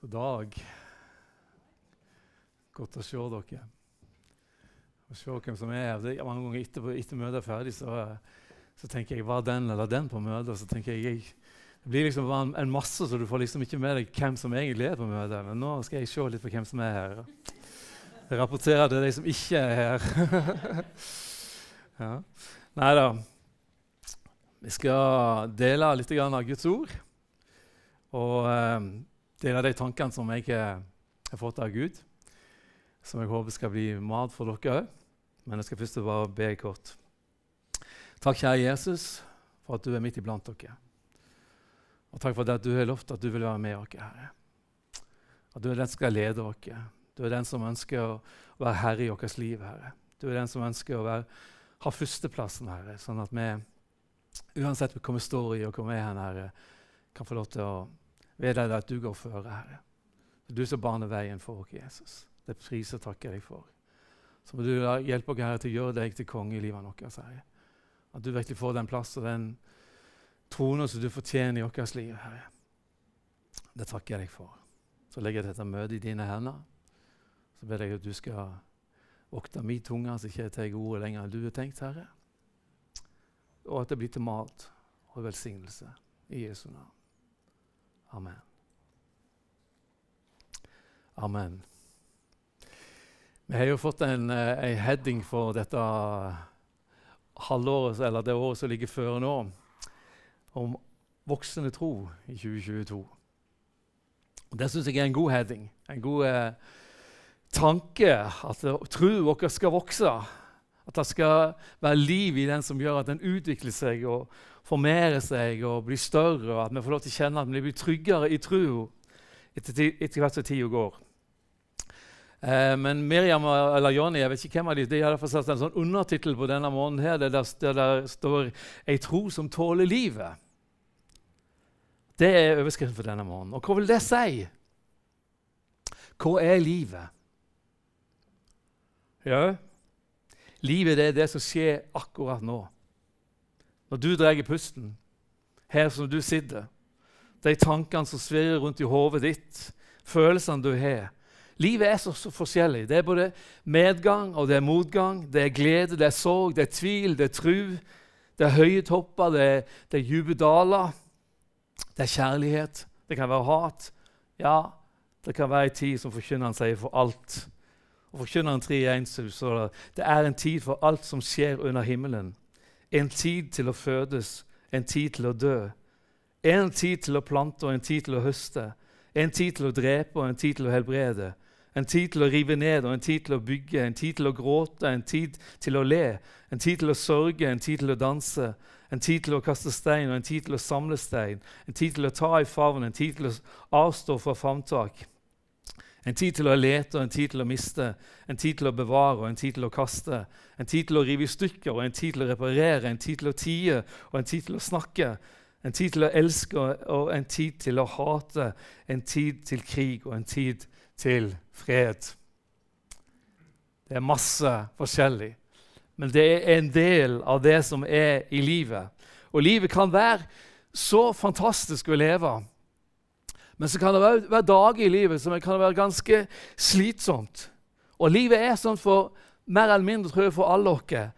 God dag. Godt å se dere. Å se hvem som er her. Er mange ganger etter, etter møtet er ferdig, så, så, tenker jeg var den eller den på møtet. Så tenker jeg, jeg Det blir liksom en, en, masse, så du får liksom ikke med deg hvem som egentlig er på møtet. Men nå skal jeg se litt på hvem som er her. Jeg rapporterer til de som ikke er her. ja. Nei da. Vi skal dele litt av Guds ord. Og eh, dele de tankene som jeg har fått av Gud, som jeg håper skal bli mat for dere òg. Men jeg skal først bare be kort. Takk, kjære Jesus, for at du er midt iblant dere. Og takk for at du har lovt at du vil være med oss, Herre. At du er den som skal lede oss. Du er den som ønsker å være herre i vårt liv, Herre. Du er den som ønsker å være, ha førsteplassen, Herre, sånn at vi, uansett hvor vi står i og hvor vi er hen, Herre, kan få lov til å vite at du går føre, Herre. Er du som baner veien for oss, Jesus. Det priser og takker jeg for. Så må du hjelpe oss, Herre, til å gjøre deg til konge i livet vårt, Herre. At du virkelig får den plass og den tronen som du fortjener i vårt liv, Herre. Det takker jeg deg for. Så legger jeg dette møtet i dine hender. Så ber jeg at du skal vokte min tunge, så ikke jeg tar ordet lenger enn du har tenkt, Herre. Og at det blir til mat og velsignelse i Jesu navn. Amen. Amen. Vi har jo fått en, eh, en heading for dette halvåret, eller det året som ligger før nå, om voksende tro i 2022. Og Det syns jeg er en god heading. En god eh, tanke at troen vår skal vokse. At det skal være liv i den som gjør at den utvikler seg og formerer seg og bli større. og At vi får lov til å kjenne at vi blir tryggere i troa etter, etter hvert som tida går. Eh, men Miriam eller Jonny, jeg vet ikke hvem av de, de har satt en sånn undertittel på denne måneden her, der, der, der står 'Ei tro som tåler livet'. Det er overskriften for denne måneden. Og hva vil det si? Hva er livet? Ja, livet er det som skjer akkurat nå. Når du drar pusten, her som du sitter, de tankene som svirrer rundt i hodet ditt, følelsene du har Livet er så, så, forskjellig. Det er både medgang og det er motgang. Det er glede, det er sorg, det er tvil, det er tru. Det er høye topper, det er, det er dype daler. Det er kjærlighet. Det kan være hat. Ja, det kan være en tid som forkynneren sier for alt. Og Forkynneren 3.1 står det det er en tid for alt som skjer under himmelen. En tid til å fødes, en tid til å dø. En tid til å plante og en tid til å høste. En tid til å drepe og en tid til å helbrede. En tid til å rive ned og en tid til å bygge. En tid til å gråte, en tid til å le. En tid til å sørge, en tid til å danse. En tid til å kaste stein og en tid til å samle stein. En tid til å ta i favn, en tid til å avstå fra famtak. En tid til å lete og en tid til å miste, en tid til å bevare og en tid til å kaste. En tid til å rive i stykker og en tid til å reparere, en tid til å tie og en tid til å snakke. En tid til å elske og en tid til å hate. En tid til krig og en tid til fred. Det er masse forskjellig, men det er en del av det som er i livet. Og livet kan være så fantastisk å leve men så kan det være, være dager i livet som kan være ganske slitsomt. Og livet er sånn for mer eller mindre tror jeg, for alle dere.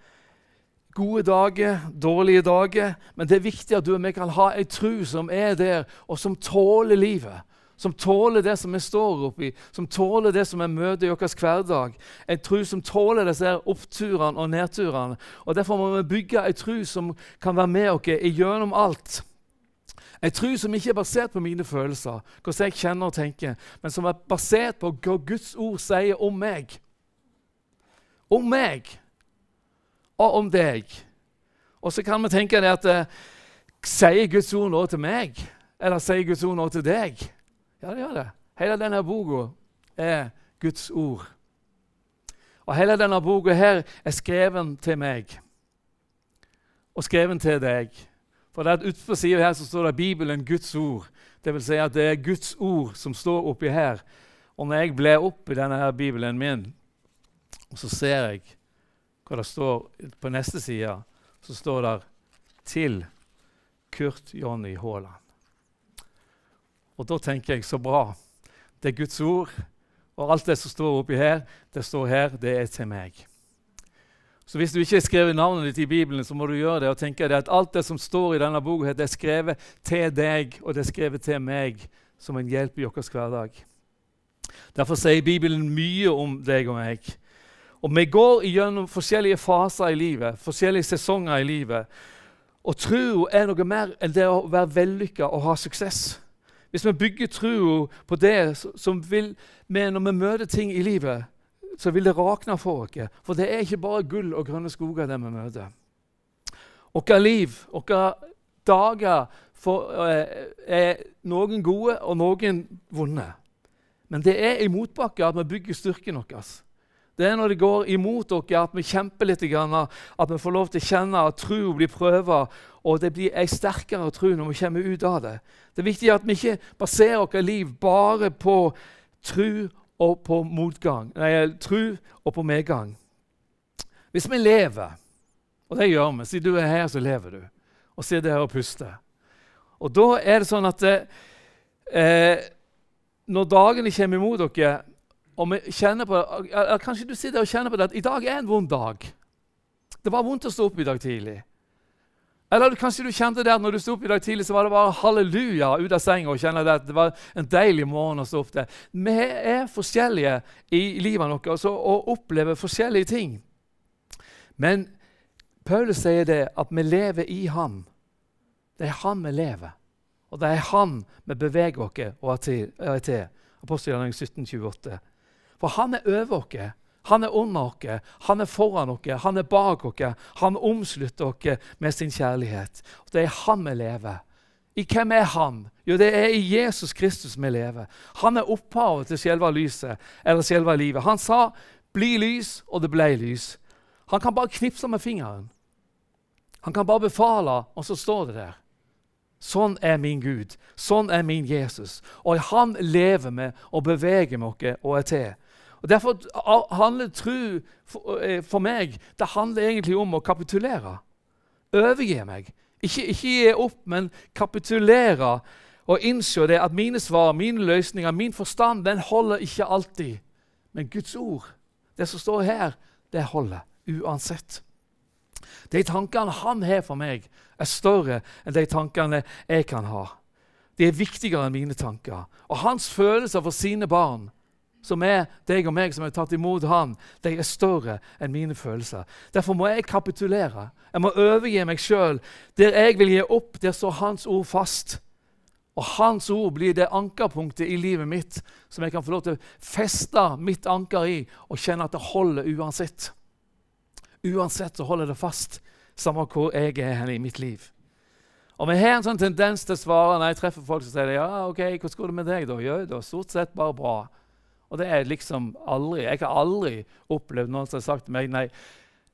Gode dager, dårlige dager. Men det er viktig at du og vi kan ha ei tru som er der, og som tåler livet. Som tåler det som vi står oppi, som tåler det som vi møter i vår hverdag. En tru som tåler disse oppturene og nedturene. Og Derfor må vi bygge ei tru som kan være med oss gjennom alt. En tro som ikke er basert på mine følelser, hvordan jeg kjenner og tenker, men som er basert på hva Guds ord sier om meg. Om meg og om deg. Og så kan vi tenke det at eh, Sier Guds ord noe til meg, eller sier Guds ord noe til deg? Ja, det gjør det. Hele denne boka er Guds ord. Og hele denne boka her er skreven til meg og skreven til deg. For det at Utenfor sida her så står det Bibelen, Guds ord. Det vil si at det er Guds ord som står oppi her. Og når jeg blar opp i denne her Bibelen min, og så ser jeg hva det står på neste side, så står det 'Til Kurt Jonny Haaland'. Og da tenker jeg så bra. Det er Guds ord. Og alt det som står oppi her, det står her, det er til meg. Så hvis du ikke har skrevet navnet ditt i Bibelen, så må du gjøre det og tenke deg at alt det som står i denne boka, det er skrevet til deg, og det er skrevet til meg som en hjelp i vår hverdag. Derfor sier Bibelen mye om deg og meg. Og Vi går gjennom forskjellige faser i livet, forskjellige sesonger i livet. Og troa er noe mer enn det å være vellykka og ha suksess. Hvis vi bygger troa på det som vil vi, når vi møter ting i livet, så vil det rakne for oss. For det er ikke bare gull og grønne skoger, det vi møter. Vårt liv, våre dager for, uh, er noen gode og noen vonde. Men det er i motbakke at vi bygger styrken vår. Det er når det går imot oss, at vi kjemper litt, at vi får lov til å kjenne at tro blir prøva, og det blir ei sterkere tro når vi kommer ut av det. Det er viktig at vi ikke baserer vårt liv bare på tro og på motgang, nei, tro og på medgang. Hvis vi lever, og det gjør vi Siden du er her, så lever du. Og sitter her og puster. Og da er det sånn at eh, når dagene kommer imot dere og vi kjenner på, eller Kanskje du sitter og kjenner på det at i dag er en vond dag. Det var vondt å stå opp i dag tidlig. Eller kanskje du kjente det at når du sto opp i dag tidlig, så var det bare halleluja ut av senga og kjenne at det var en deilig morgen å stå opp til. Vi er forskjellige i livet vårt og opplever forskjellige ting. Men Paulus sier det at vi lever i ham. Det er han vi lever. Og det er han vi beveger oss og er til. Apostelgjerningen 1728. For han er over oss. Han er under oss, han er foran oss, han er bak oss. Han omslutter oss med sin kjærlighet. Det er han vi lever. I hvem er han? Jo, det er i Jesus Kristus vi lever. Han er opphavet til selve lyset, eller selve livet. Han sa 'bli lys', og det ble lys. Han kan bare knipse med fingeren. Han kan bare befale, og så står det der. Sånn er min Gud. Sånn er min Jesus. Og han lever med og beveger med oss og er til. Og Derfor handler tro eh, for, meg det handler egentlig om å kapitulere. Overgi meg. Ikke, ikke gi opp, men kapitulere og innse det at mine svar, mine løsninger, min forstand den holder ikke alltid. Men Guds ord, det som står her, det holder uansett. De tankene han har for meg, er større enn de tankene jeg kan ha. De er viktigere enn mine tanker. Og hans følelser for sine barn som er deg og meg som har tatt imot han, de er større enn mine følelser. Derfor må jeg kapitulere. Jeg må overgi meg sjøl. Der jeg vil gi opp, der står Hans ord fast. Og Hans ord blir det ankerpunktet i livet mitt som jeg kan få lov til å feste mitt anker i og kjenne at det holder uansett. Uansett så holder det fast, samme hvor jeg er hen i mitt liv. Og Vi har en sånn tendens til å svare når jeg treffer folk som sier ja, ok, hvordan går det med deg. da? Jo, det er stort sett bare bra. Og det er liksom aldri, Jeg har aldri opplevd noen som har sagt til meg nei,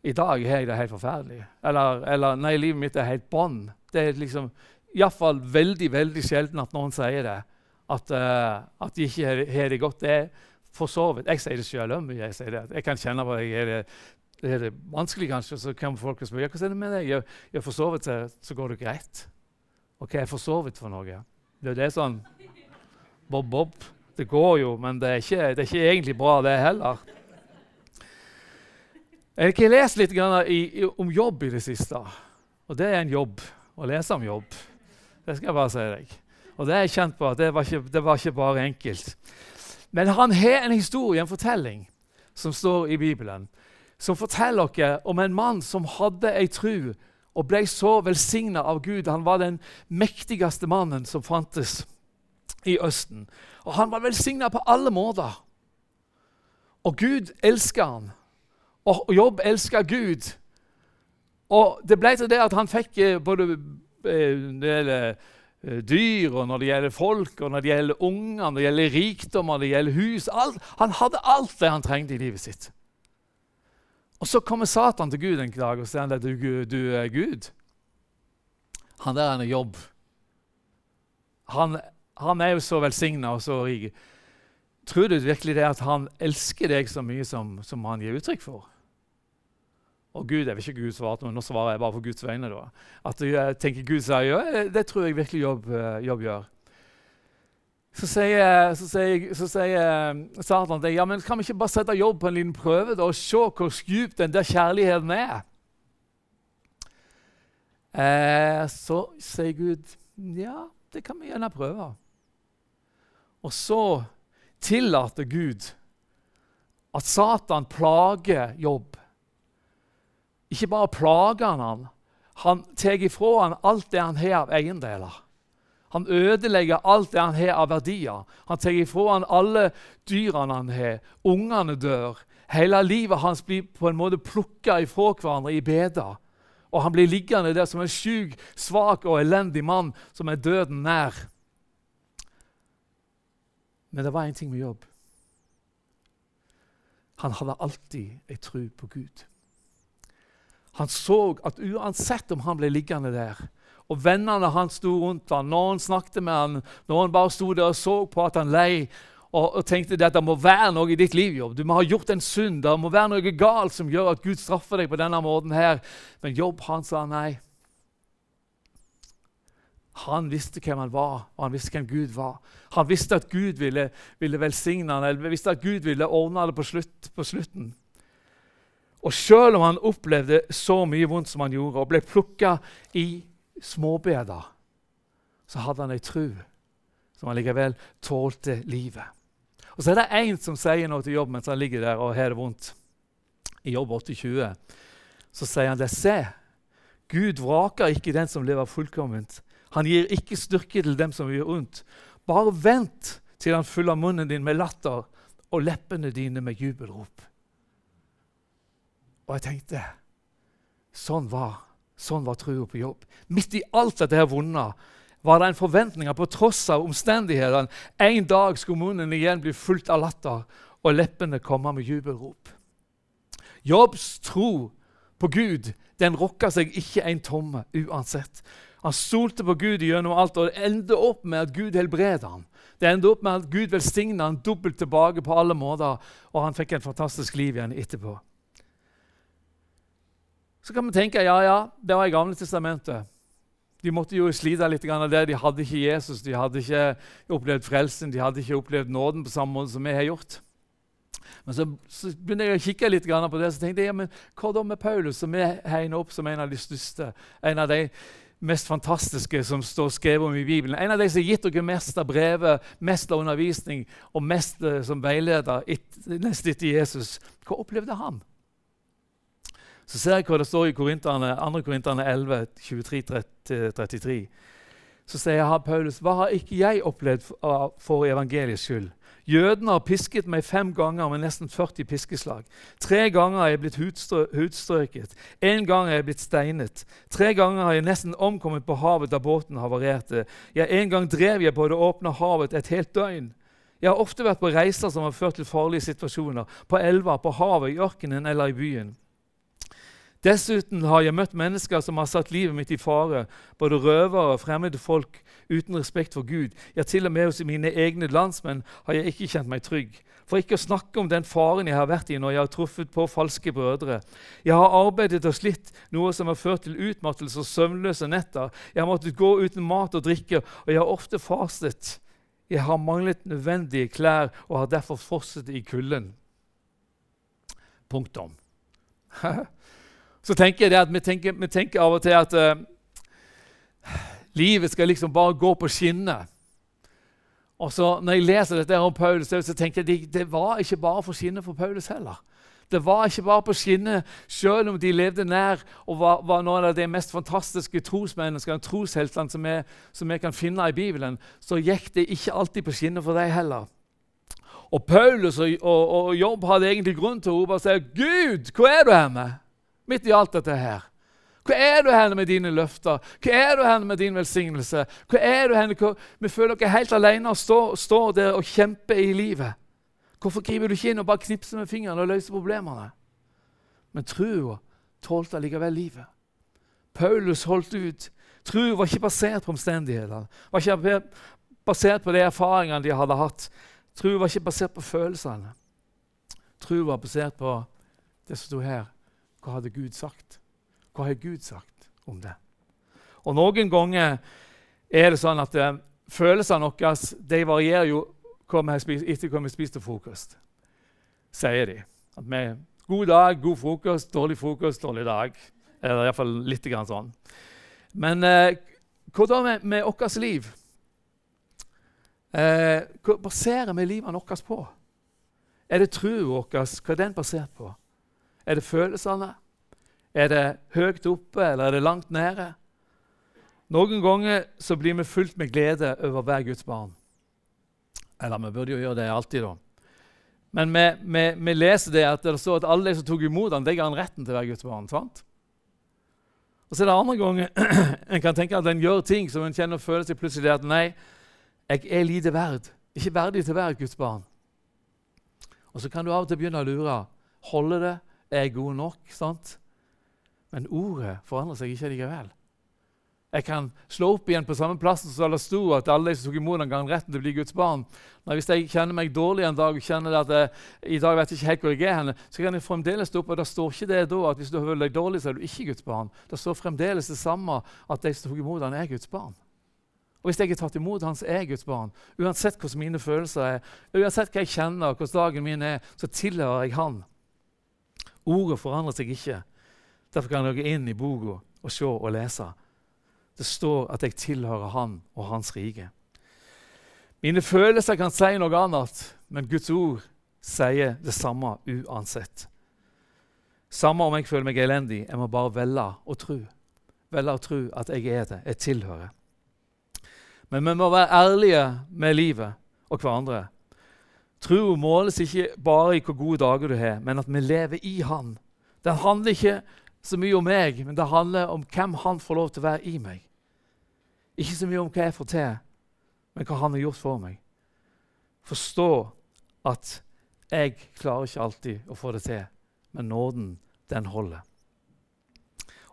i dag har jeg det helt forferdelig. Eller, eller nei, livet mitt er helt bånn. Det er liksom iallfall veldig veldig sjelden at noen sier det. At, uh, at de ikke har det godt. Det er for så vidt. Jeg sier det sjøl òg mye. Jeg, det. jeg kan kjenne på jeg er det, det er det vanskelig, kanskje. Så kommer folk og spør ja, hva er det med deg. Jeg for så vidt så, så går det greit. Og hva er for så vidt for noe? Det, det er sånn bob-bob. Det går jo, men det er ikke, det er ikke egentlig bra, det heller. Jeg har lest litt om jobb i det siste. Og det er en jobb å lese om jobb. Det skal jeg bare si deg. Og det er jeg kjent på at det var ikke, det var ikke bare enkelt. Men han har en historie, en fortelling, som står i Bibelen, som forteller oss om en mann som hadde ei tru og ble så velsigna av Gud. Han var den mektigste mannen som fantes i Østen. Og han var velsigna på alle måter. Og Gud elska han. Og Jobb elska Gud. Og det ble til det at han fikk eh, både eh, når det eh, dyr, og når det gjelder folk, og når det gjelder unger, når det gjelder rikdom, når det gjelder hus alt. Han hadde alt det han trengte i livet sitt. Og Så kommer Satan til Gud en dag og sier at du, du er Gud. Han der er en jobb. Han han er jo så velsigna og så rik. Tror du virkelig det at han elsker deg så mye som, som han gir uttrykk for? Og Gud, jeg vil ikke Gud svarte, men nå svarer jeg bare for Guds vegne. da. At jeg tenker Gud sier ja, det tror jeg virkelig jobb, eh, jobb gjør. Så sier, så sier, så sier Satan til ja, men kan vi ikke bare sette jobb på en liten prøve da, og se hvor djup den der kjærligheten er? Eh, så sier Gud ja, det kan vi gjerne prøve. Og så tillater Gud at Satan plager Jobb. Ikke bare plager han han, han tar ifra han alt det han har av eiendeler. Han ødelegger alt det han har av verdier. Han tar ifra han alle dyrene han har. Ungene dør. Hele livet hans blir på en måte plukka ifra hverandre i beder. Og han blir liggende der som en sjuk, svak og elendig mann som er døden nær. Men det var én ting med jobb. Han hadde alltid ei tro på Gud. Han så at uansett om han ble liggende der, og vennene hans sto rundt ham, noen snakket med ham, noen bare sto der og så på at han lei, og, og tenkte at det må være noe i ditt liv. Jobb. Du må ha gjort en synd. Det må være noe galt som gjør at Gud straffer deg på denne måten. her. Men Jobb han sa nei. Han visste hvem han var, og han visste hvem Gud var. Han visste at Gud ville, ville velsigne han, eller visste at Gud ville ordne det på, slutt, på slutten. Og selv om han opplevde så mye vondt som han gjorde, og ble plukka i småbeder, så hadde han ei tru som han likevel tålte livet. Og Så er det én som sier noe til jobb mens han ligger der og har det vondt. I Jobb 820 så sier han det. Se, Gud vraker ikke den som lever fullkomment. Han gir ikke styrke til dem som gjør ondt. Bare vent til han fyller munnen din med latter og leppene dine med jubelrop. Og jeg tenkte sånn var sånn var trua på jobb. Midt i alt dette her vonde var det en forventning på tross av omstendighetene en dag skulle munnen igjen bli fullt av latter og leppene komme med jubelrop. Jobbs tro på Gud den rokka seg ikke en tomme uansett. Han stolte på Gud gjennom alt, og det endte opp med at Gud helbredet ham. Det endte opp med at Gud velsigna ham dobbelt tilbake på alle måter, og han fikk en fantastisk liv igjen etterpå. Så kan vi tenke ja, ja, det var i Gamle testamentet. De måtte jo slite litt av det. De hadde ikke Jesus, de hadde ikke opplevd frelsen, de hadde ikke opplevd nåden på samme måte som vi har gjort. Men så, så begynte jeg å kikke litt på det, så tenkte jeg ja, men hva da med Paulus, som vi hegner opp som en av de største? En av de mest fantastiske som står skrevet om i Bibelen. En av de som har gitt dere mest av brevet, mest av undervisning og mest uh, som veileder nest etter Jesus. Hva opplevde han? Så ser jeg hva det står i 2. Korinterne 11, 23-33. Så sier jeg, Paulus, hva har ikke jeg opplevd for evangeliets skyld? Jødene har pisket meg fem ganger med nesten 40 piskeslag. Tre ganger har jeg blitt hudstrøket. Én gang har jeg blitt steinet. Tre ganger har jeg nesten omkommet på havet da båten havarerte. Ja, en gang drev jeg på det åpne havet et helt døgn. Jeg har ofte vært på reiser som har ført til farlige situasjoner. På elver, på havet, i ørkenen eller i byen. Dessuten har jeg møtt mennesker som har satt livet mitt i fare. Både røvere og fremmede folk uten respekt for Gud. Ja, til og med hos mine egne landsmenn har jeg ikke kjent meg trygg. For ikke å snakke om den faren jeg har vært i når jeg har truffet på falske brødre. Jeg har arbeidet og slitt, noe som har ført til utmattelse og søvnløse netter. Jeg har måttet gå uten mat og drikke, og jeg har ofte fastet. Jeg har manglet nødvendige klær og har derfor frosset i kulden. Punktum. så tenker jeg det at vi tenker, vi tenker, av og til at uh, livet skal liksom bare gå på skinner. Og så Når jeg leser dette om Paulus, så tenker jeg det, det var ikke bare for skinner for Paulus heller. Det var ikke bare på skinner, selv om de levde nær og var, var noen av de mest fantastiske trosmenneskene trosheltene som, som vi kan finne i Bibelen. Så gikk det ikke alltid på skinner for dem heller. Og Paulus og, og, og Jobb hadde egentlig grunn til å rope og si Gud, hvor er du henne? Midt i alt dette her? Hvor er du henne med dine løfter? Hvor er du henne med din velsignelse? Hvor er du henne? Hvor vi føler dere helt alene og står, står der og kjemper i livet. Hvorfor griper du ikke inn og bare knipser med fingrene og løser problemene? Men trua tålte allikevel livet. Paulus holdt ut. Trua var ikke basert på omstendighetene, var ikke basert på de erfaringene de hadde hatt. Trua var ikke basert på følelsene. Trua var basert på det som sto her. Hva hadde Gud sagt? Hva har Gud sagt om det? Og Noen ganger er det sånn at eh, følelsene våre de varierer jo etter hva vi spiser til frokost, sier de. At vi God dag, god frokost, dårlig frokost, dårlig dag. Eller iallfall litt grann sånn. Men eh, hva da med, med vårt liv? Eh, hva baserer vi livet vårt på? Er det troen vår? Hva er den basert på? Er det følelsene? Er det høyt oppe, eller er det langt nede? Noen ganger så blir vi fulgt med glede over hver Guds barn. Eller vi burde jo gjøre det alltid, da. Men vi, vi, vi leser det at det står at alle de som tok imot ham, de ga han retten til å være Guds barn. sant? Og så er det andre ganger en kan tenke at en gjør ting som en kjenner og føler seg plutselig at nei, jeg er lite verd. Ikke verdig til å være Guds barn. Og så kan du av og til begynne å lure. Holder det? Er god nok? sant? Men ordet forandrer seg ikke likevel. Jeg kan slå opp igjen på samme plassen som det sto at alle de som tok imot den gang retten til å bli Guds barn. Men hvis jeg kjenner meg dårlig en dag og kjenner at jeg, eh, i dag vet jeg ikke helt hvor jeg er, henne, så kan jeg fremdeles stå opp, og da står ikke det da at hvis du føler deg dårlig, så er du ikke Guds barn. Det står fremdeles det samme at de som tok imot ham, er Guds barn. Og Hvis jeg er tatt imot hans Guds barn, uansett hvordan mine følelser er, uansett hva jeg kjenner, hvordan dagen min er, så tilhører jeg Han. Ordet forandrer seg ikke. Derfor kan jeg gå inn i boka og se og lese. Det står at jeg tilhører Han og Hans rike. Mine følelser kan si noe annet, men Guds ord sier det samme uansett. Samme om jeg føler meg elendig, jeg må bare velge å tro. Velge å tro at jeg er det, jeg tilhører. Men vi må være ærlige med livet og hverandre. Tro måles ikke bare i hvor gode dager du har, men at vi lever i Han. Det handler ikke så mye om meg, men det handler om hvem Han får lov til å være i meg. Ikke så mye om hva jeg får til, men hva Han har gjort for meg. Forstå at jeg klarer ikke alltid å få det til, men nåden, den holder.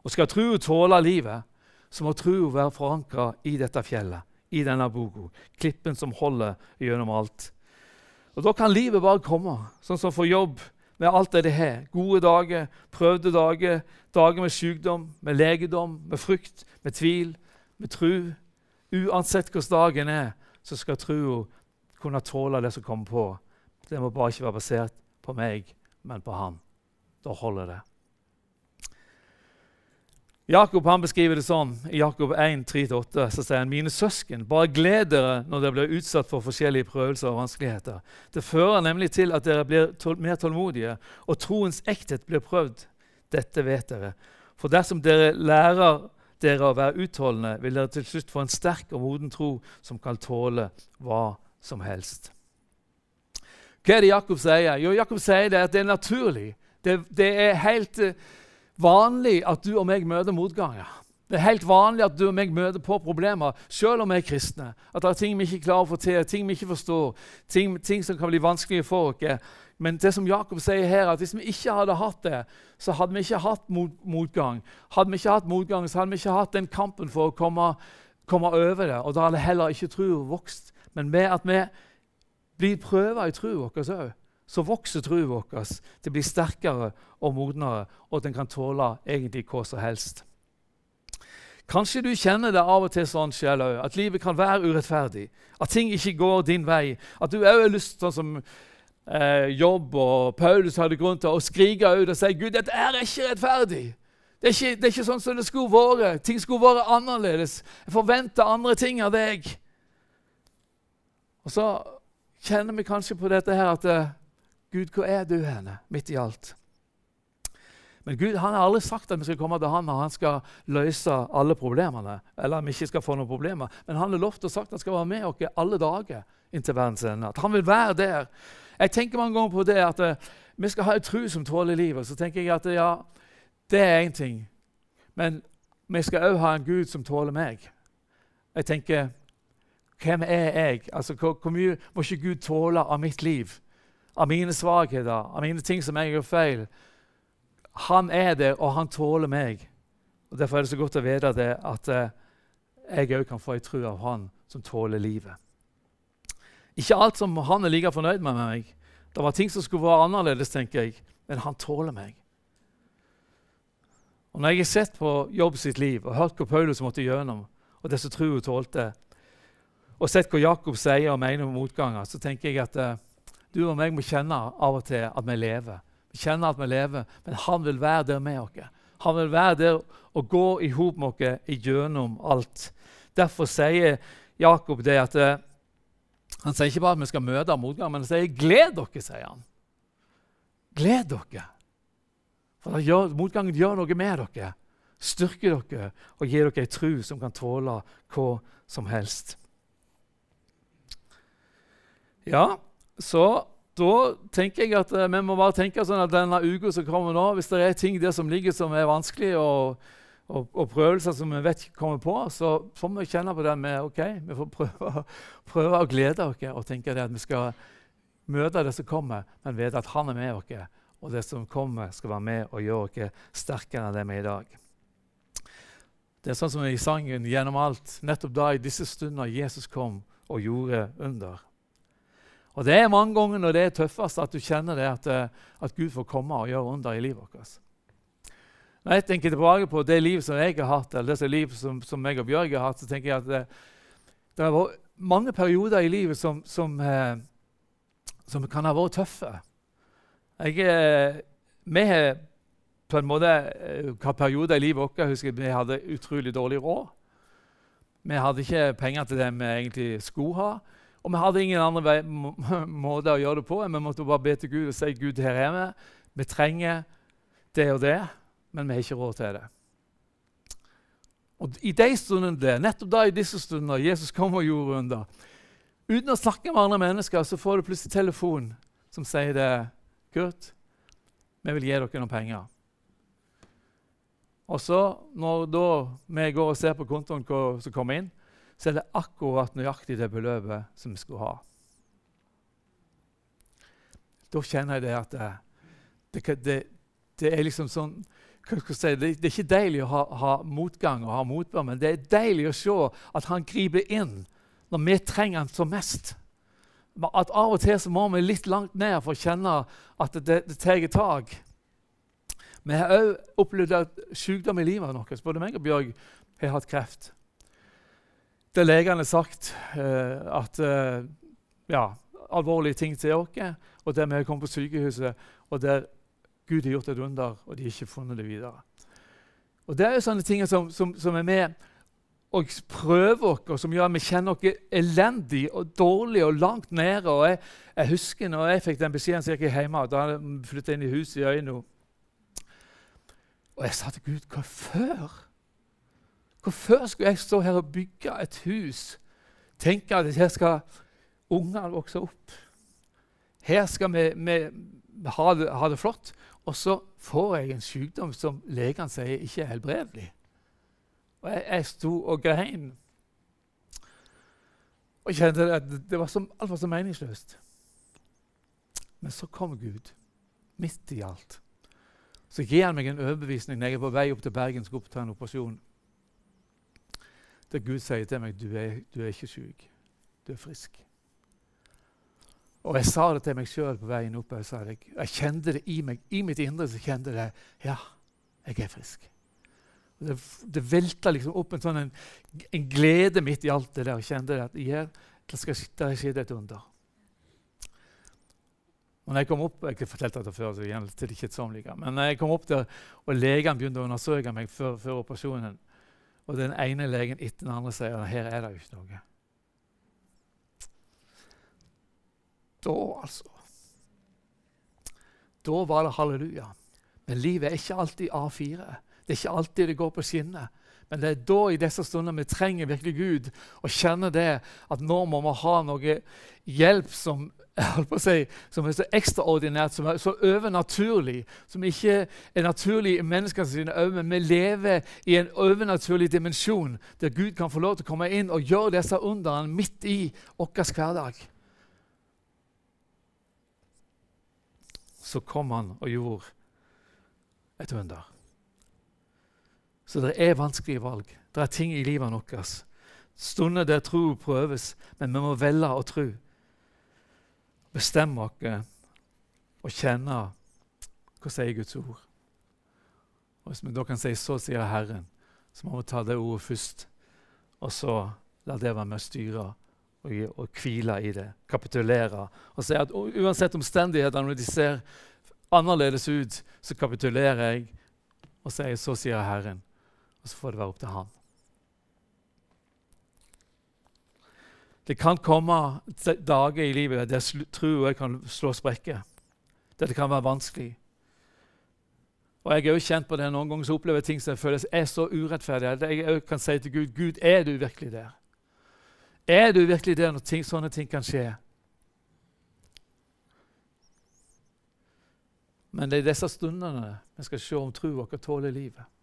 Og skal tro tåle livet, så må tro være forankra i dette fjellet, i denne boka. Klippen som holder gjennom alt. Og Da kan livet bare komme, sånn som for jobb, med alt det det har. Gode dager, prøvde dager, dager med sykdom, med legedom, med frykt, med tvil, med tru. Uansett hvordan dagen er, så skal trua kunne tåle det som kommer på. Det må bare ikke være basert på meg, men på Han. Da holder det. Jakob han beskriver det sånn i Jakob 1, 3-8. Så sier han mine søsken, bare gled dere når dere blir utsatt for forskjellige prøvelser og vanskeligheter. Det fører nemlig til at dere blir tål mer tålmodige, og troens ekthet blir prøvd. Dette vet dere. For dersom dere lærer dere å være utholdende, vil dere til slutt få en sterk og moden tro som kan tåle hva som helst. Hva er det Jakob sier? Jo, Jakob sier det at det er naturlig. Det, det er helt uh, vanlig at du og meg møter motganger. Det er helt vanlig at du og meg møter på problemer, selv om vi er kristne. At det er ting vi ikke klarer å få til, ting vi ikke forstår, ting, ting som kan bli vanskelige for oss. Men det som Jakob sier her, at hvis vi ikke hadde hatt det, så hadde vi ikke hatt mot, motgang. Hadde vi ikke hatt motgang, så hadde vi ikke hatt den kampen for å komme, komme over det. Og da hadde heller ikke troa vokst. Men med at vi blir prøva i troa vår òg, så vokser troen vår til å bli sterkere og modnere, og at den kan tåle egentlig hva som helst. Kanskje du kjenner det av og til sånn selv òg, at livet kan være urettferdig. At ting ikke går din vei. At du òg har lyst, sånn som eh, jobb og Paulus hadde grunn til å skrike ut og si Gud, dette er ikke rettferdig. Det er ikke, det er ikke sånn som det skulle vært. Ting skulle vært annerledes. Jeg forventer andre ting av deg. Og så kjenner vi kanskje på dette her at eh, Gud, hvor er du henne midt i alt? Men Gud han har aldri sagt at vi skal komme til han og han skal løse alle problemene. eller vi ikke skal få noen problemer. Men han har lovt og sagt at han skal være med oss alle dager inntil verdens ende. At han vil være der. Jeg tenker mange ganger på det at uh, vi skal ha en tro som tåler livet. Så tenker jeg at ja, det er én ting. Men vi skal òg ha en Gud som tåler meg. Jeg tenker hvem er jeg? Altså, hvor, mye må ikke Gud tåle av mitt liv? Av mine svakheter, av mine ting som jeg gjør feil? Han er det, og han tåler meg. Og Derfor er det så godt å vite det, at uh, jeg òg kan få ei tro av han som tåler livet. Ikke alt som han er like fornøyd med meg. Det var ting som skulle være annerledes, tenker jeg, men han tåler meg. Og Når jeg har sett på Jobb sitt liv og hørt hva Paulus måtte gjennom, og det som troa tålte, og sett hva Jakob sier og mener om motganger, så tenker jeg at eh, du og meg må kjenne av og til at vi lever. Vi kjenner at vi lever, men han vil være der med oss. Han vil være der og gå i hop med oss gjennom alt. Derfor sier Jakob det at eh, Han sier ikke bare at vi skal møte motgang, men han sier 'gled dere'. sier han. Gled dere. For gjør, Motgangen gjør noe med dere, styrker dere og gir dere ei tru som kan tåle hva som helst. Ja, så da tenker jeg at uh, vi må bare tenke sånn at denne uka som kommer nå, hvis det er ting der som ligger som er vanskelig, og, og, og prøvelser som vi vet kommer på, så får vi kjenne på det med ok, vi får prøve, prøve å glede oss og tenke det at vi skal møte det som kommer, men vite at han er med oss, og det som kommer, skal være med og gjøre oss sterkere enn det vi er i dag. Det er sånn som i sangen 'Gjennom alt'. Nettopp da, i disse stunder, Jesus kom og gjorde under. Og Det er mange ganger når det er tøffest, at du kjenner det at, eh, at Gud får komme og gjøre under i livet vårt. Når jeg tenker tilbake på det livet som jeg har hatt, eller det livet som, som jeg og Bjørg har hatt, så tenker jeg at det, det har vært mange perioder i livet som, som, eh, som kan ha vært tøffe. Jeg, eh, vi har på en måte hatt perioder i livet vårt jeg husker vi hadde utrolig dårlig råd. Vi hadde ikke penger til det vi egentlig skulle ha. Og vi hadde ingen andre vei, må, måte å gjøre det på. Vi måtte bare be til Gud og si Gud, her er vi. Vi trenger det og det, men vi har ikke råd til det. Og I de stundene der, nettopp da i disse stundene Jesus kom og gjorde under, uten å snakke med andre mennesker, så får du plutselig telefon som sier det. 'Kurt, vi vil gi dere noen penger.' Og så, når da vi går og ser på kontoen som kommer inn, så er det akkurat nøyaktig det beløpet som vi skulle ha. Da kjenner jeg det at det, det, det, det er liksom sånn Si, det, det, er ikke deilig å ha, ha, motgang og ha motbør, men det er deilig å se at han griper inn når vi trenger han som mest. At Av og til så må vi litt langt ned for å kjenne at det, det tar tak. Vi har òg opplevd sykdom i livet vårt. Både meg og Bjørg har hatt kreft der legene sagt eh, at eh, ja, alvorlige ting til oss, og der vi kommet på sykehuset, og der Gud har gjort et under, og de har ikke funnet det videre. Og Det er jo sånne ting som, som, som er med og prøver oss, og som gjør at vi kjenner oss elendig og dårlig og langt nede. Og jeg, jeg husker når jeg fikk den beskjeden så gikk hjemme da hadde jeg flyttet inn i huset i Øyno. Og jeg sa til Gud hva før? Hvorfor skulle jeg stå her og bygge et hus? Tenke at her skal ungene vokse opp. Her skal vi, vi ha, det, ha, det, flott. Og så får jeg en sykdom som legene sier ikke er helbredelig. Og jeg, jeg sto og grein. Og kjente at det var som, alt var så meningsløst. Men så kom Gud, midt i alt. Så gir han meg en overbevisning når jeg er på vei opp til Bergen skal oppta en operasjon der Gud sier til meg du er, du er ikke syk, du er frisk. Og jeg sa det til meg sjøl på veien opp. Jeg, det, jeg kjente det i meg. I mitt indre så kjente jeg det. Ja, jeg er frisk. Og det, det velta liksom opp en sånn en, en, glede midt i alt det der. Jeg kjente at her, det skal det skje et under. Og når jeg kom opp, jeg fortalte det før, så igjen til det kjedsommelige, men når jeg kom opp der, og legen begynte å undersøke meg før, før operasjonen, og den ene legen etter den andre sier at her er det jo ikke noe. Da, altså Da var det halleluja. Men livet er ikke alltid A4. Det er ikke alltid det går på skinner. Men det er da i disse stunder vi trenger virkelig Gud og kjenner det at nå må vi ha noe hjelp som si, som er så ekstraordinært, som er så overnaturlig, som ikke er naturlig i menneskene sine øyne, men vi lever i en overnaturlig dimensjon der Gud kan få lov til å komme inn og gjøre disse underne midt i vår hverdag. Så kom han og gjorde et under. Så det er vanskelige valg. Det er ting i livet vårt. Stunder der tro prøves, men vi må velge å tro bestemme oss og kjenne hva sier Guds ord. Og Hvis vi da kan si 'så sier Herren', så må vi ta det ordet først, og så la det være med å styre og, og hvile i det. Kapitulere. Og si at uansett omstendighetene, når de ser annerledes ut, så kapitulerer jeg og sier 'så sier Herren'. Og så får det være opp til Han. Det kan komme dager i livet der troa kan slå sprekker. Der det kan være vanskelig. Og Jeg er jo kjent på det noen ganger så opplever jeg ting som føles er så urettferdig. Jeg kan si til Gud Gud, er du virkelig der? Er du virkelig der når ting, sånne ting kan skje? Men det er i disse stundene vi skal se om troa vår tåler livet.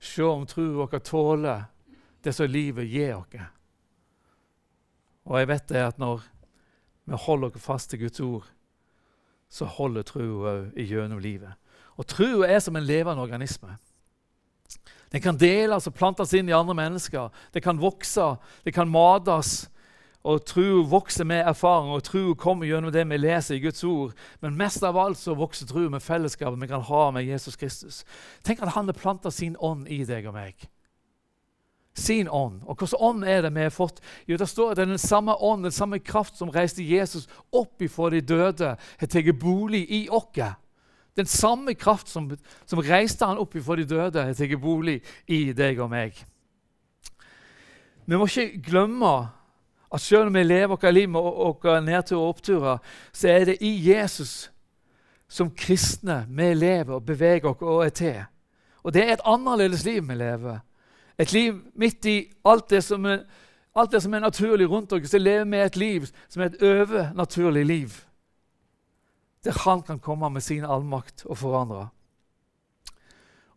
Se om troa vår tåler det som livet gir oss. Og jeg vet det at når vi holder oss fast til Guds ord, så holder troa òg gjennom livet. Og troa er som en levende organisme. Den kan deles og plantes inn i andre mennesker. Det kan vokse, det kan mates. Og tro vokser med erfaring, og tro kommer gjennom det vi leser i Guds ord. Men mest av alt så vokser tro med fellesskapet vi kan ha med Jesus Kristus. Tenk at han har planta sin ånd i deg og meg. Sin ånd. Og hvilken ånd er det vi har fått? Jo, Det står at det er den samme ånd, den samme kraft som reiste Jesus opp ifra de døde, har tatt bolig i oss. Den samme kraft som, som reiste han opp ifra de døde, har tatt bolig i deg og meg. Vi må ikke glemme at selv om vi lever vårt liv med våre nedturer og oppturer, så er det i Jesus som kristne vi lever og beveger oss og er til. Og det er et annerledes liv vi lever. Et liv midt i alt det som er, alt det som er naturlig rundt oss. Så lever vi et liv som er et overnaturlig liv der han kan komme med sin allmakt og forandre.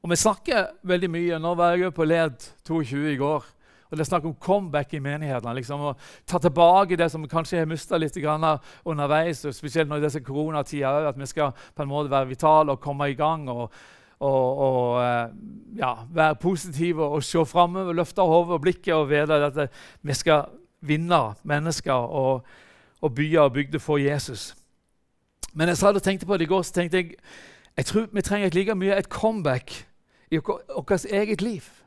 Og Vi snakker veldig mye. Nå var jeg på LED 22 i går. Og Det er snakk om comeback i menighetene. Liksom, å Ta tilbake det som vi kanskje har mista litt underveis. og Spesielt nå i disse koronatider. At vi skal på en måte være vitale og komme i gang. og, og, og eh, ja, være positive og se framover, løfte hodet og blikket og vite at vi skal vinne mennesker og, og byer og bygder for Jesus. Men jeg satt og tenkte på det i går, så tenkte jeg jeg tror vi trenger like mye et comeback i vårt eget liv.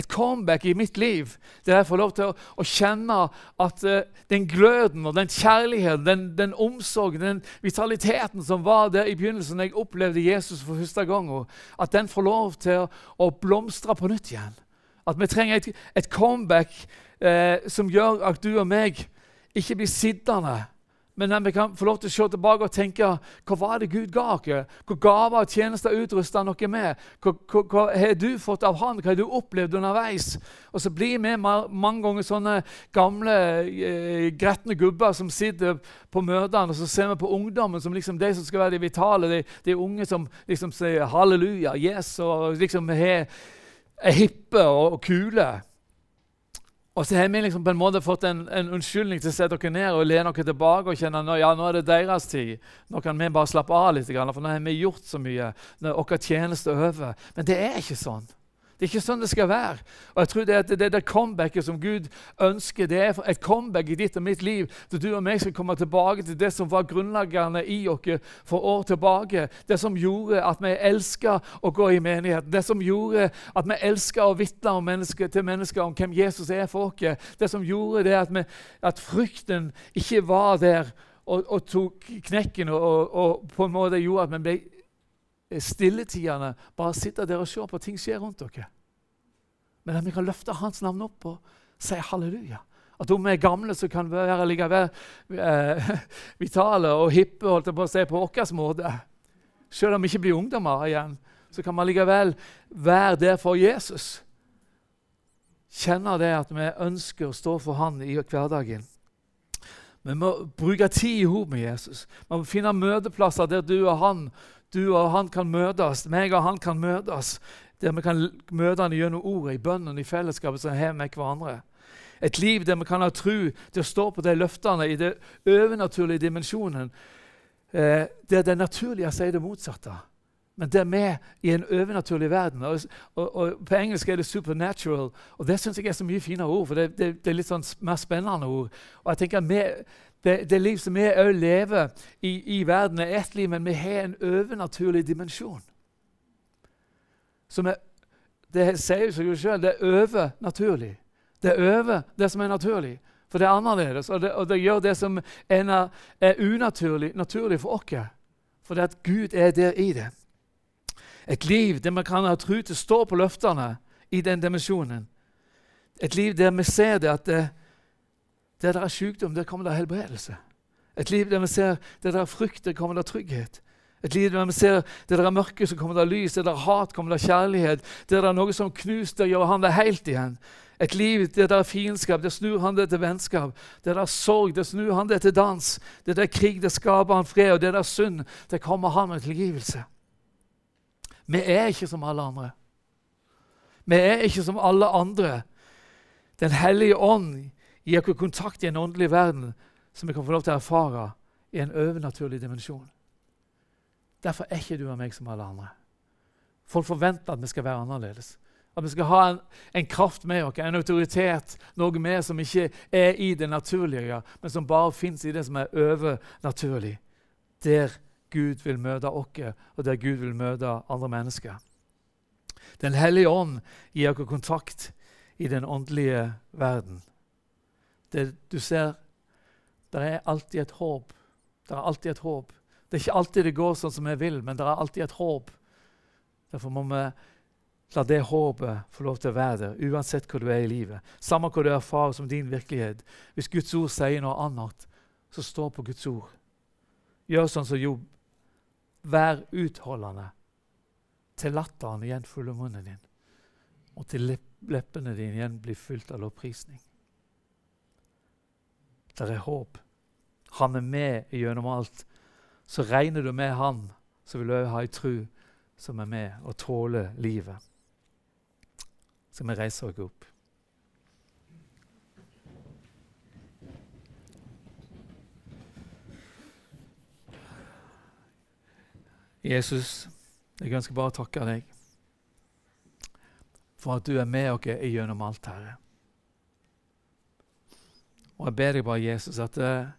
Et comeback i mitt liv der jeg får lov til å, å kjenne at uh, den gløden og den kjærligheten, den, den, omsorgen, den vitaliteten som var der i begynnelsen da jeg opplevde Jesus for første gang, at den får lov til å, å blomstre på nytt igjen. At vi trenger et, et comeback uh, som gjør at du og meg ikke blir sittende men vi kan få lov til å se tilbake og tenke hva var det Gud ga oss? Hva gaver og tjenester utrusta noe med? Hva, hva, hva, har du fått av Han? Hva har du opplevd underveis? Og så blir vi mange ganger sånne gamle, eh, gretne gubber som sitter på møtene, og så ser vi på ungdommen som liksom de som skal være de vitale, de, de unge som liksom sier halleluja, yes, og liksom er, er hippe og, og kule. Og så har vi liksom på en måte fått en, en unnskyldning til å sette dere ned og lene dere tilbake og kjenne at ja, nå er det deres tid. Nå kan vi bare slappe av litt, for nå har vi gjort så mye. Nå er vår tjeneste over. Men det er ikke sånn. Det er ikke sånn det skal være. Og jeg tror Det er det, det comebacket som Gud ønsker, det er et comeback i ditt og mitt liv. Så du og meg skal komme tilbake til det som var grunnleggende i oss for år tilbake. Det som gjorde at vi elska å gå i menigheten. Det som gjorde at vi elska å vitne menneske, til mennesker om hvem Jesus er for oss. Det som gjorde det at, vi, at frykten ikke var der og, og tok knekken og, og på en måte gjorde at vi ble stilletidene bare sitter der og ser på ting skjer rundt dere. Men at vi kan løfte hans navn opp og si halleluja. At om vi er gamle, så kan vi være likevel eh, vitale og hippe holdt jeg på å si, på vår måte. Selv om vi ikke blir ungdommer igjen, så kan vi likevel være der for Jesus. Kjenne det at vi ønsker å stå for Han i hverdagen. Vi må bruke tid i hop med Jesus. Vi må finne møteplasser der du og han du og han kan møtes, meg og han kan møtes. Der vi kan møte han gjennom ordet, i bønnen, i fellesskapet som har med hverandre. Et liv der vi kan ha tro til å stå på de løftene i den overnaturlige dimensjonen. Eh, der det naturlige sier det motsatte. Men det er med i en overnaturlig verden. Og, og, og, På engelsk er det 'supernatural'. og Det syns jeg er så mye finere ord, for det, det, det er litt sånn mer spennende ord. Og jeg tenker vi, det, det liv som vi òg lever i, i, verden, er ett liv, men vi har en overnaturlig dimensjon. Som er, det sier seg jo sjøl, det er overnaturlig. Det er over det som er naturlig. For det er annerledes, og det, og det gjør det som er, er unaturlig, naturlig for oss. For det at Gud er der i det. Et liv der man kan ha tro til å stå på løftene i den dimensjonen. Et liv der vi ser det at det, der det er sykdom, der kommer det helbredelse. Et liv der vi ser der det er frykt, der kommer det trygghet. Et liv der vi ser der det er mørke, så kommer det lys. Der det er hat, kommer det kjærlighet. Der det er noe som knuser, gjør han det helt igjen. Et liv der det er fiendskap, der snur han det til vennskap. Der det er sorg, der snur han det til dans. Der det er krig, der skaper han fred. Og der det er synd, der kommer han med tilgivelse. Vi er ikke som alle andre. Vi er ikke som alle andre. Den hellige ånd gir oss kontakt i en åndelig verden som vi kan få lov til å erfare i en overnaturlig dimensjon. Derfor er ikke du og meg som alle andre. Folk forventer at vi skal være annerledes. At vi skal ha en, en kraft med oss, en autoritet, noe med som ikke er i det naturlige, men som bare fins i det som er overnaturlig. Der Gud vil møte oss, og der Gud vil møte andre mennesker. Den hellige ånd gir oss kontakt i den åndelige verden. Det, du ser, det er alltid et håp. Det er alltid et håp. Det er ikke alltid det går sånn som vi vil, men det er alltid et håp. Derfor må vi la det håpet få lov til å være der, uansett hvor du er i livet. Samme hva du erfarer som din virkelighet. Hvis Guds ord sier noe annet, så stå på Guds ord. Gjør sånn som Jobb. Vær utholdende til latteren igjen fyller munnen din, og til leppene dine igjen blir fylt av lovprisning. Det er håp. Han er med gjennom alt så regner du med Han, så vil du òg ha ei tru som er med og tåler livet. Så vi reiser oss opp. Jesus, jeg ønsker bare å takke deg for at du er med oss gjennom alt, Herre. Og jeg ber deg bare, Jesus, at uh,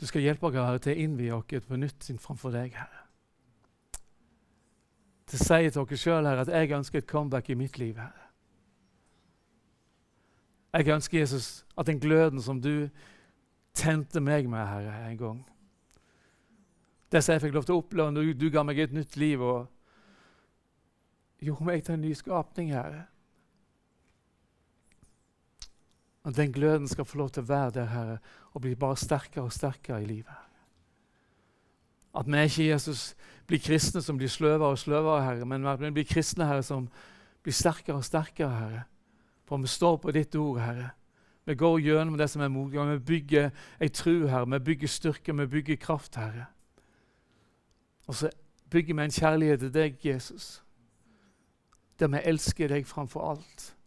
du skal hjelpe oss Herre, til å innvie oss på nytt framfor deg, Herre. Til å si til dere sjøl at jeg ønsker et comeback i mitt liv. Herre. Jeg ønsker Jesus at den gløden som du tente meg med, Herre, en gang Det som jeg fikk lov til å oppleve når du, du ga meg et nytt liv og gjorde meg til en ny skapning, Herre. At den gløden skal få lov til å være der, Herre, og bli bare sterkere og sterkere i livet. At vi ikke Jesus blir kristne som blir sløvere og sløvere, Herre, men at vi blir kristne Herre, som blir sterkere og sterkere, Herre. For vi står på ditt ord, Herre. Vi går gjennom det som er motgang. Vi bygger ei tru, Herre. Vi bygger styrke, vi bygger kraft, Herre. Og så bygger vi en kjærlighet til deg, Jesus, der vi elsker deg framfor alt.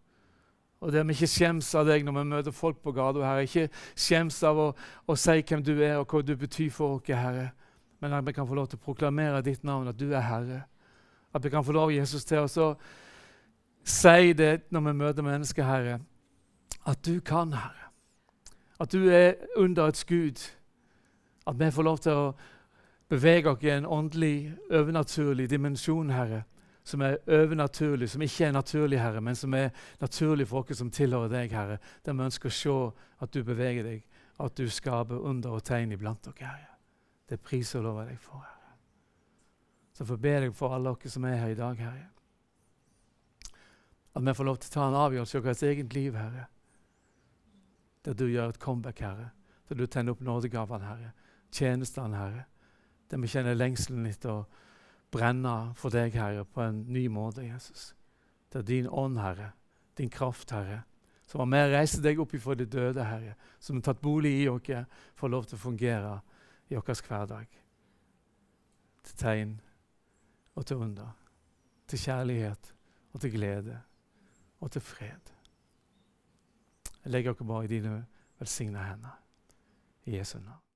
Og der vi ikke skjems av deg når vi møter folk på gata, Herre. Ikke skjems av å, å, si hvem du er, og hva du betyr for oss, Herre. Men at vi kan få lov til å proklamere ditt navn, at du er Herre. At vi kan få lov, Jesus, til å si det når vi møter mennesker, Herre. At du kan, Herre. At du er underets Gud. At vi får lov til å bevege oss i en åndelig, overnaturlig dimensjon, Herre som er overnaturlig, som ikke er naturlig, Herre, men som er naturlig for oss som tilhører deg, Herre. Der vi ønsker å se at du beveger deg, at du skaper under og tegn iblant dere, Herre. Det priser og lover deg for, Herre. Så får be deg for alle dere som er her i dag, Herre. At vi får lov til å ta en avgjørelse i vårt eget liv, Herre. Der du gjør et comeback, Herre. Der du tenner opp nådegavene, Herre. Tjenestene, Herre. Der vi kjenner lengselen etter å brenne for deg, Herre, på en ny måte, Jesus. Det er din ånd, Herre, din kraft, Herre, som var med å reise deg opp ifra de døde, Herre, som har tatt bolig i oss, får lov til å fungere i vår hverdag. Til tegn og til under. Til kjærlighet og til glede og til fred. Jeg legger dere bare i dine velsigna hender. I Jesu navn.